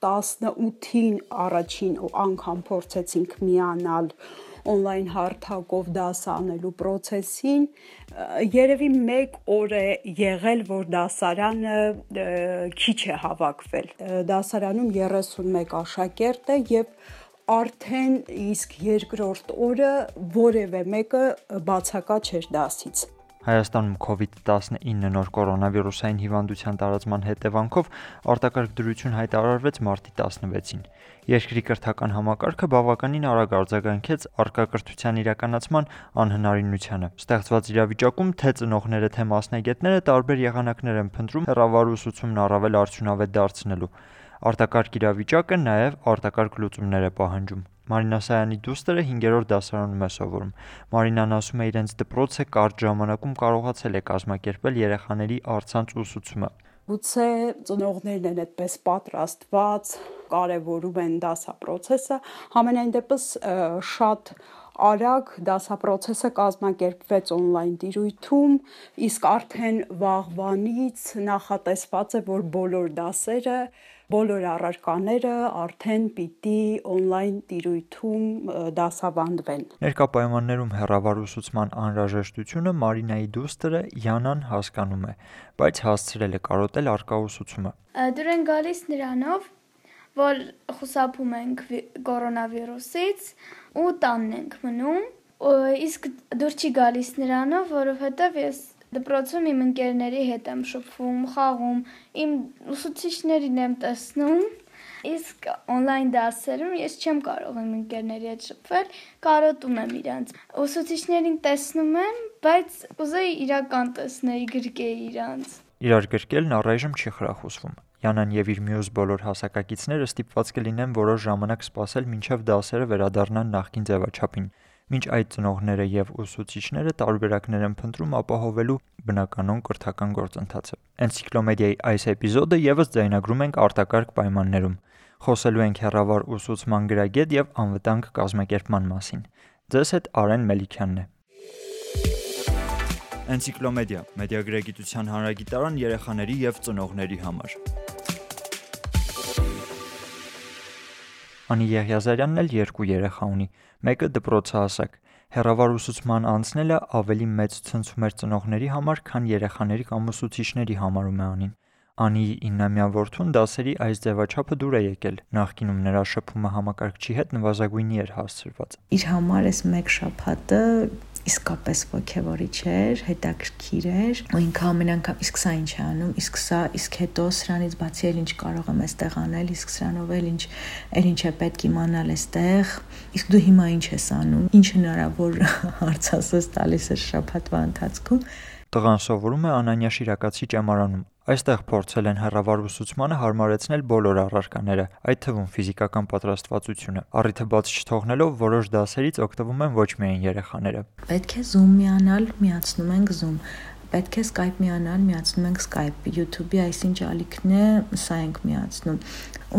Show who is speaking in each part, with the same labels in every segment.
Speaker 1: 18-ին առաջին անգամ փորձեցինք միանալ on-line հարթակով դաս անելու process-ին, երևի 1 օր է եղել, որ դասարանը քիչ է հավաքվել։ Դասարանում 31 աշակերտ է եւ արդեն իսկ երկրորդ օրը որևէ մեկը բացակա չէր դասից։
Speaker 2: Հայաստանում COVID-19 նոր կորոնավիրուսային հիվանդության տարածման հետևանքով արտակարգ դրություն հայտարարվեց մարտի 16-ին։ Երկրի կրթական համակարգը բավականին արագ արձագանքեց արկա կրթության իրականացման անհնարինությանը։ Ստեղծված իրավիճակում թե ծնողները, թե մասնագետները տարբեր եղանակներ են փնտրում հեռավար ուսուցումն առավել արդյունավետ դարձնելու։ Արտակարգ իրավիճակը նաև արտակարգ լուծումներ է պահանջում։ Մարինա Սայանի դուստրը 5-րդ դասարանում է սովորում։ Մարինան ասում է, իրենց դպրոցը կարճ ժամանակում կարողացել է կազմակերպել երեխաների առցանց ուսուցումը։
Speaker 1: Գուցե ծնողներն են այդպես պատրաստված, կարևորում են դասապրոցեսը, համենայն դեպս շատ արագ դասապրոցեսը կազմակերպվեց on-line տիրույթում, իսկ արդեն վաղվանից նախատեսված է, որ բոլոր դասերը բոլոր առարկաները արդեն պիտի on-line տիրույթում դասավանդվեն։
Speaker 2: Ներկա պայմաններում հեռավար ուսուցման անհրաժեշտությունը Մարինայի դուստրը Յանան հասկանում է, բայց հասցրել է կարոտել արկա ուսուցումը։
Speaker 3: Դուր են գալիս նրանով, որ խուսափում ենք կորոնավիրուսից ու տանն ենք մնում, իսկ դուր չի գալիս նրանով, որովհետև ես Դպրոցում իմ ընկերների հետ եմ շփվում, խաղում, իմ ուսուցիչներին եմ տեսնում, իսկ on-line դասերում ես չեմ կարող իմ ընկերների հետ շփվել, կարոտում եմ իրանց։ Ուսուցիչներին տեսնում եմ, բայց ուզեի իրական տեսնել, գրկեի իրանց։
Speaker 2: Իրար գրկելն առայժմ չի խրախուսվում։ Յանան եւ իր մյուս բոլոր հասակակիցները ստիպված կլինեն որոշ ժամանակ սպասել մինչև դասերը վերադառնան նախկին ձևաչափին։ Մինչ այդ ծնողները եւ ուսուցիչները տարբերակներ են փնտրում ապահովելու բնականon կրթական գործընթացը։ Էնցիկլոմեդիայի այս էպիզոդը եւս ձայնագրում ենք արտակարգ պայմաններում։ Խոսելու ենք հերավար ուսուցման գրագետ եւ անվտանգ կազմակերպման մասին։ Ձեզ հետ Արեն Մելիքյանն է։ Էնցիկլոմեդիա՝ մեդիագրագիտության հանրագիտարան երեխաների եւ ծնողների համար։ Անի Եղիազարյանն էլ երկու երեխա ունի, մեկը դպրոցահասակ։ Հեռավար ուսուցման անցնելը ավելի մեծ ցնցում էր ծնողների համար, քան երեխաների կամ ուսուցիչների համարում է Անին։ Անիի 9-ամյա որդուն դասերի այս ձևաչափը դուր է եկել։ Նախկինում նրա շփումը համակարգչի հետ նվազագույնի էր հասցրված։
Speaker 4: Իր համար էս մեկ շաբաթը իսկապես ոգևորիչ էր, հետաքրքիր էր, ու ինքը ամեն անգամ իսկ սա ինչ է անում, իսկ սա, իսկ հետո սրանից բացի էլ ինչ կարող եմ այստեղ անել, իսկ սրանով էլ ինչ, էլ ինչ է պետք իմանալ այստեղ, իսկ դու հիմա ինչ ես անում, ինչ հնարավոր հարցասես տալիս ես շաբաթվա ընթացքում
Speaker 2: Տղան սովորում է Անանյա Շիրակացի ճեմարանում։ Այստեղ փորձել են հեռավար ուսուցմանը հարմարեցնել բոլոր առարկաները, այդ թվում ֆիզիկական պատրաստվածությունը։ Առիթը բաց չթողնելով որոշ դասերից օգտվում են ոչ միայն երեխաները։
Speaker 4: Պետք է Zoom միանալ, միացնում ենք Zoom պետք է Skype միանալ, միացնում ենք Skype, YouTube-ի այսինչ ալիքն է, սա ենք միացնում։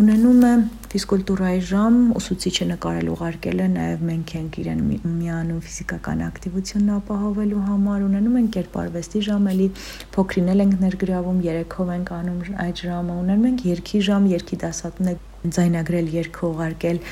Speaker 4: Ունենում է ֆիզկուլտուրայի ժամ, ուսուցիչը նկարել ուղարկել է, նաև մենք ենք իրեն միանում ֆիզիկական ակտիվությունն ապահովելու համար, ունենում ենք կերպարվեստի ժամ, էլի փոքրինել ենք ներգրավում, երեքով ենք անում այդ ժամը, ունենում ենք երկի ժամ, երկի դասատուն է ձայնագրել, երգ ուղարկել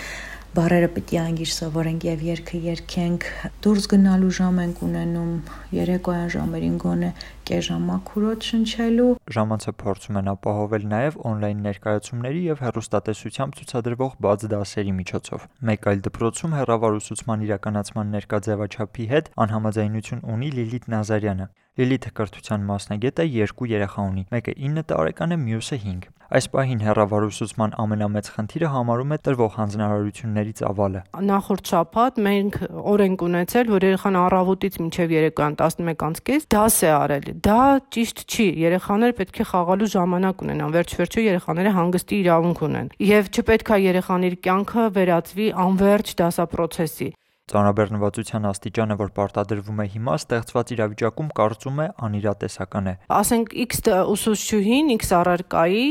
Speaker 4: բարերը պիտի անգիր սովորենք եւ երգը երգենք դուրս գնալու ժամ ենք ունենում երեկոյան ժամերին գոնե կես ժամ մաքուրոտ շնչելու
Speaker 2: ժամանցը փորձում են ապահովել նաեւ on-line ներկայացումների եւ հեռուստատեսությամբ ցուցադրվող բաց դասերի միջոցով մեկ այլ դպրոցում հեռավար ուսուցման իրականացման ներկա ձևաչափի հետ անհամաձայնություն ունի Լիլիթ Նազարյանը Լիլիթը կրթության մասնագետ է, երկու երեխա ունի։ Մեկը 9 տարեկան է, մյուսը 5։ Այս պահին հեռավար ուսուցման ամենամեծ խնդիրը համարում է տրվող հանձնարարությունների ծավալը։
Speaker 5: Նախորդ շաբաթ մենք օր ենք ունեցել, որ երեխան առավոտից մինչև երեկոյան 11:30 դաս է արել։ Դա ճիշտ չի։ Երեխաները պետք է խաղալու ժամանակ ունենան։ Վերջ-վերջո երեխաները հանգստի իրավունք ունեն։ Եվ չպետք է երեխաների կյանքը վերածվի անverջ դասապրոցեսի։
Speaker 2: Ծանրաբեռնվածության աստիճանը, որ պարտադրվում է հիմա, ստեղծված իրավիճակում կարծում է անիրատեսական է։
Speaker 5: Ասենք X ուսուցչուհին X առարկայի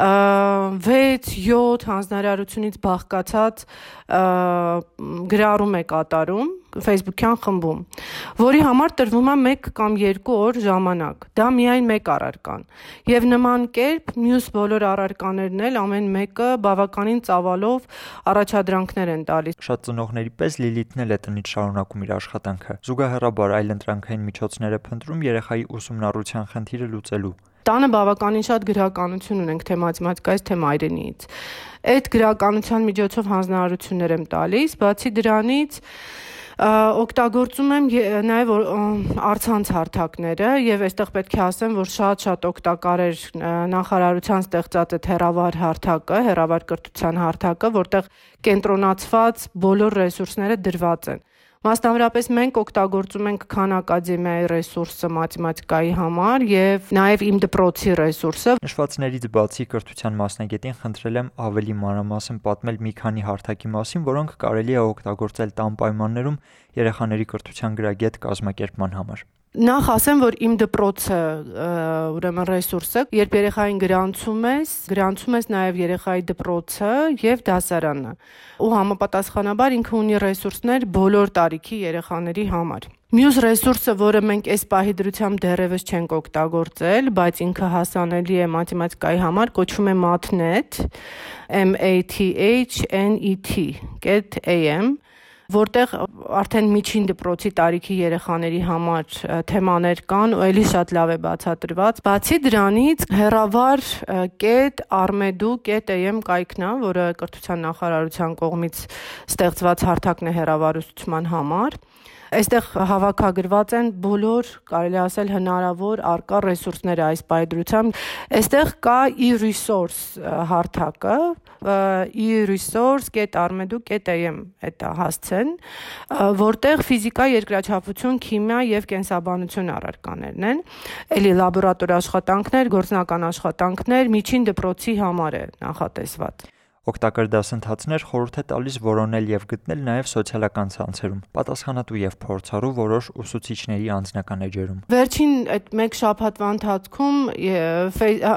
Speaker 5: 6-7 հանձնարարությունից բաղկացած գրառում է կատարում Facebook-յան խմբում, որի համար տրվում է 1 կամ 2 օր ժամանակ։ Դա միայն մեկ առարկան։ Եվ նման կերպ մյուս բոլոր առարկաներն էլ ամեն մեկը բավականին ծավալով առաջադրանքներ են տալիս։
Speaker 2: Շատ ծնողների պես Լիլիթն էլ է տնից շարունակում իր աշխատանքը։ Զուգահեռաբար այլ ընտրանքային միջոցներ է փնտրում երեխայի ուսումնառության խնդիրը լուծելու
Speaker 5: տանը բավականին շատ գրականություն ունենք թե մաթեմատիկայից, թե մայրենիից։ Այդ գրականության միջոցով հանձնարարություններ եմ տալիս, բացի դրանից օգտագործում եմ նաև արցանց հարթակները եւ այստեղ պետք է ասեմ, որ շատ-շատ օգտակար էր նախարարության ստեղծած այդ հերավար հարթակը, հերավար կրթության հարթակը, որտեղ կենտրոնացված բոլոր ռեսուրսները դրված են։ Մասնավորապես մենք օգտագործում ենք Քան ակադեմիայի ռեսուրսը մաթեմատիկայի համար եւ նաեւ իմ դպրոցի ռեսուրսը։
Speaker 2: Նշվածներից բացի կրթության մասնագետին խնդրել եմ ավելի մանրամասն պատմել մի քանի հարթակի մասին, որոնք կարելի է օգտագործել տան պայմաններում երեխաների կրթության գրագետ կազմակերպման համար։
Speaker 5: Նախ ասեմ, որ իմ դպրոցը ուրեմն ռեսուրսը, երբ երեխային գրանցում ես, գրանցում ես նաև երեխայի դպրոցը եւ դասարանը։ Ու համապատասխանաբար ինքը ունի ռեսուրսներ բոլոր տարիքի երեխաների համար։ Մյուս ռեսուրսը, որը մենք այս պահի դրությամբ դեռևս չենք օգտագործել, բայց ինքը հասանելի է մաթեմատիկայի համար, կոչվում է mathnet, m a t h n e t.am որտեղ արդեն միջին դպրոցի տարիքի երեխաների համար թեմաներ կան ու ելի շատ լավ է բացատրված։ Բացի դրանից հերավար կետ armedu.am կայքն է, որը կրթության նախարարության կողմից ստեղծված հարթակն է հերավարության համար Այստեղ հավաքագրված են բոլոր, կարելի ասել, հնարավոր արկա ռեսուրսները այս բայդրությամբ։ Այստեղ կա e-resource հարթակը, e-resource.armedu.am հետա հասցեն, որտեղ ֆիզիկա, երկրաչափություն, քիմիա եւ կենսաբանություն առարկաներն են։ Էլի լաբորատոր աշխատանքներ, գործնական աշխատանքներ միջին դպրոցի համար է նախատեսված։
Speaker 2: Օգտակար դասընթացներ խորհուրդ է տալիս որոնել եւ գտնել նաեւ սոցիալական ցանցերում, պատասխանատու եւ փորձառու որոշ ուսուցիչների անձնական էջերում։
Speaker 5: Վերջին այդ մեկ շաբաթվա ընթացքում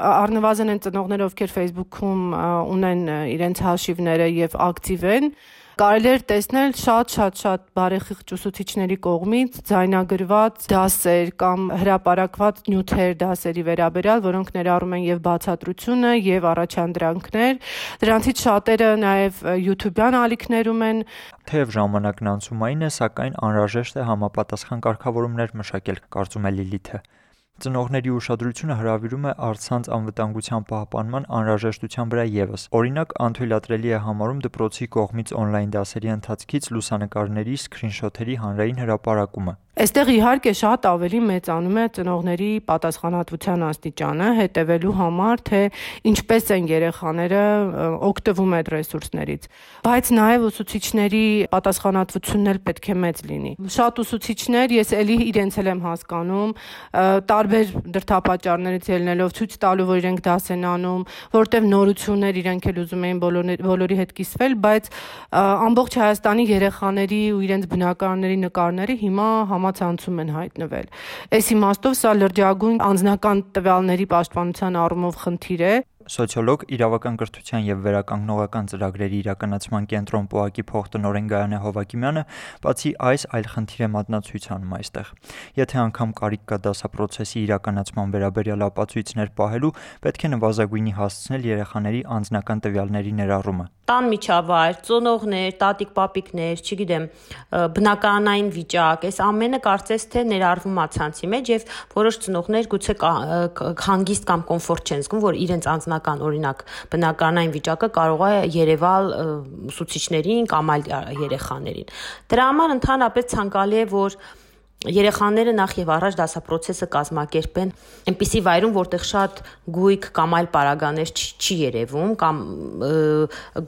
Speaker 5: առնվազն են ծնողներ, ովքեր Facebook-ում ունեն իրենց հաշիվները եւ ակտիվ են, կարելի էր տեսնել շատ-շատ-շատ բարեխիղճ ուսուցիչների կողմից ձայնագրված դասեր կամ հրապարակված նյութեր դասերի վերաբերյալ, որոնք ներառում են եւ բացատրությունը եւ առաջանդրանքներ։ Դրանցից շատերը նաեւ YouTube-յան ալիքներում են
Speaker 2: Թեև ժամանակն անցումային է, սակայն անհրաժեշտ է համապատասխան կարգավորումներ մշակել, կարծում է Լիլիթը։ Ծնողների ուշադրությունը հրավիրում է առցանց անվտանգության պահպանման անհրաժեշտության վրա ևս։ Օրինակ, անթույլատրելի է համարում դպրոցի կողմից on-line դասերի ընթացքից լուսանկարների, սքրինշոթերի հանրային հրապարակումը։
Speaker 5: Այստեղ իհարկե շատ ավելի մեծանում է ծնողների պատասխանատվության աստիճանը հետևելու համար, թե ինչպես են երեխաները օգտվում այդ ռեսուրսներից։ Բայց նաև ուսուցիչների պատասխանատվությունն էլ պետք է մեծ լինի։ Շատ ուսուցիչներ, ես ելի իրենց էլ եմ հասկանում, տարբեր դրթապաճառներից ելնելով ցույց տալու, որ իրենք դաս են անում, որտեվ նորություններ իրենք էլ ուզում էին բոլորի բոլորի հետ կիսվել, բայց ամբողջ Հայաստանի երեխաների ու իրենց բնակարանների նկարները հիմա համա համացանցում են հայտնվել։ Այս իմաստով սա լրջագույն անձնական տվյալների պաշտպանության առումով խնդիր է,
Speaker 2: Սոցիոլոգ, իրավական կրթության եւ վերականգնողական ծրագրերի իրականացման կենտրոն ՊՕԱԿ-ի փոխտնօրեն Գայանե Հովակիմյանը բացի այս այլ խնդիր է մատնացույց անում այստեղ։ Եթե անգամ կարիք կա դասապրոցեսի իրականացման վերաբերյալ ապացույցներ պահելու, պետք է նվազագույնի հասցնել երեխաների անձնական տվյալների ներառումը։
Speaker 6: Տան միջավայր, ծնողներ, տատիկ-պապիկներ, չգիտեմ, բնականային վիճակ, այս ամենը կարծես թե ներառվում է ցանցի մեջ եւ որոշ ծնողներ գուցե հանգիստ կամ կոմֆորտ չեն զգում, որ իրենց անձնական բնական, օրինակ, բնականային վիճակը կարող է երևալ ուսուցիչներին կամ այլ երեխաներին։ Դրա համար ընդհանրապես ցանկալի է, որ երեխաները նախ եւ առաջ դասապրոցեսը կազմակերպեն այնպիսի վայրում, որտեղ շատ գույք կամ այլ պարագաներ չի երևում կամ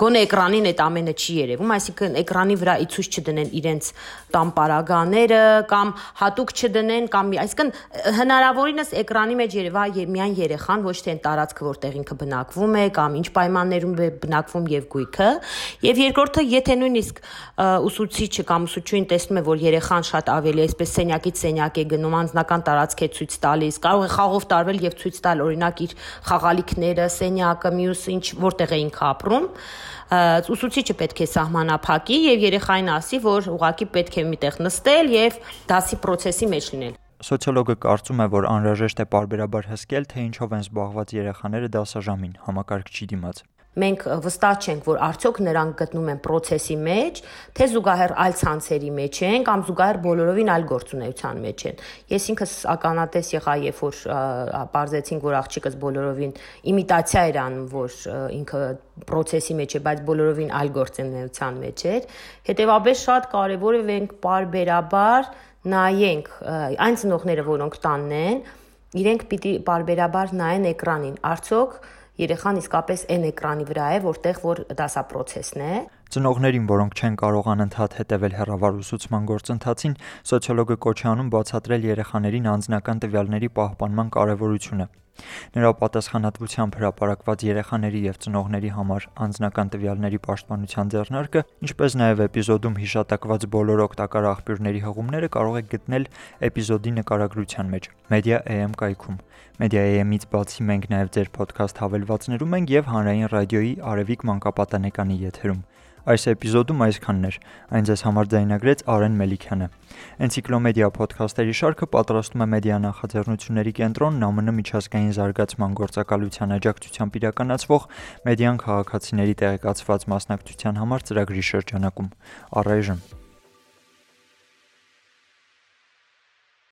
Speaker 6: գոնե էկրանին այդ ամենը չի երևում, այսինքն էկրանի վրա ի ցույց չդնեն իրենց տան պարագաները կամ հատուկ չդնեն կամ այսինքն հնարավորինս էկրանի մեջ երևա միայն երեխան, ոչ թե այն տարածքը, որտեղ ինքը բնակվում է կամ ինչ պայմաններում է բնակվում եւ գույքը։ Եվ երկրորդը, եթե նույնիսկ ուսուցիչը կամ ուսուցչուհին տեսնում է, որ երեխան շատ ավելի այսպես սենյակից սենյակ է գնում, անձնական տարածք է ցույց տալիս, կարող է խաղով տարվել եւ ցույց տալ օրինակ իր խաղալիքները, սենյակը, մյուս ինչ որտեղ է ինքը ապրում ուսուցիչը պետք է սահմանափակի եւ երեխային ասի, որ ուղակի պետք է միտեղ նստել եւ դասի process-ի մեջ լինել։
Speaker 2: Սոցիոլոգը կարծում է, որ անհրաժեշտ է parberabar հսկել, թե ինչով են զբաղված երեխաները դասաժամին, համակարգչի դիմաց
Speaker 6: մենք վստահ չենք, որ արդյոք նրանք գտնում են process-ի մեջ, թե զուգահեռ այլ ցանցերի մեջ են կամ զուգահեռ բոլորովին այլ գործունեության մեջ են։ Ես ինքս ականատես եղա, երբ որ բարձեցինք, որ աղջիկս բոլորովին իմիտացիա էր անում, որ ինքը process-ի մեջ է, բայց բոլորովին այլ գործունեության մեջ էր։ Հետևաբար շատ կարևոր է մենք բարբերաբար նայենք այն ծնողները, որոնք տանն են, իրենք պիտի բարբերաբար նայեն էկրանին։ Արդյոք երեխան իսկապես այն էկրանի վրա է, որտեղ որ դասապրոցեսն է։
Speaker 2: Ծնողներին, որոնք չեն կարող անընդհատ հետևել հեռավար ուսուցման գործընթացին, սոցիոլոգը կոչ է անում բացատրել երեխաներին անձնական տվյալների պահպանման կարևորությունը։ Նրա պատասխանատվությամբ հրապարակված երեխաների եւ ծնողների համար անձնական տվյալների պաշտպանության ձեռնարկը, ինչպես նաեւ էպիզոդում հիշատակված բոլոր օգտակար աղբյուրների հղումները կարող եք գտնել էպիզոդի նկարագրության մեջ Media.am կայքում։ Media.am-ից բացի մենք նաեւ ձեր ոդքասթ հավելվածներում ենք եւ հանրային ռադիոյի Արևիկ մանկապատանեկանի եթերում։ Այս էպիզոդում այսքանն էր։ Այն ձեզ համար ձայնագրեց Արեն Մելիքյանը։ Էնցիկլոմեդիա ոդքասթերի շարքը պատրաստում է Մեդիա նախաձեռնությունների կենտրոնն ԱՄՆ միջազգային զարգացման գործակալության աջակցությամբ իրականացվող Մեդիան քաղաքացիների տեղեկացված մասնակցության համար ծրագրի շրջանակում։ Առայժմ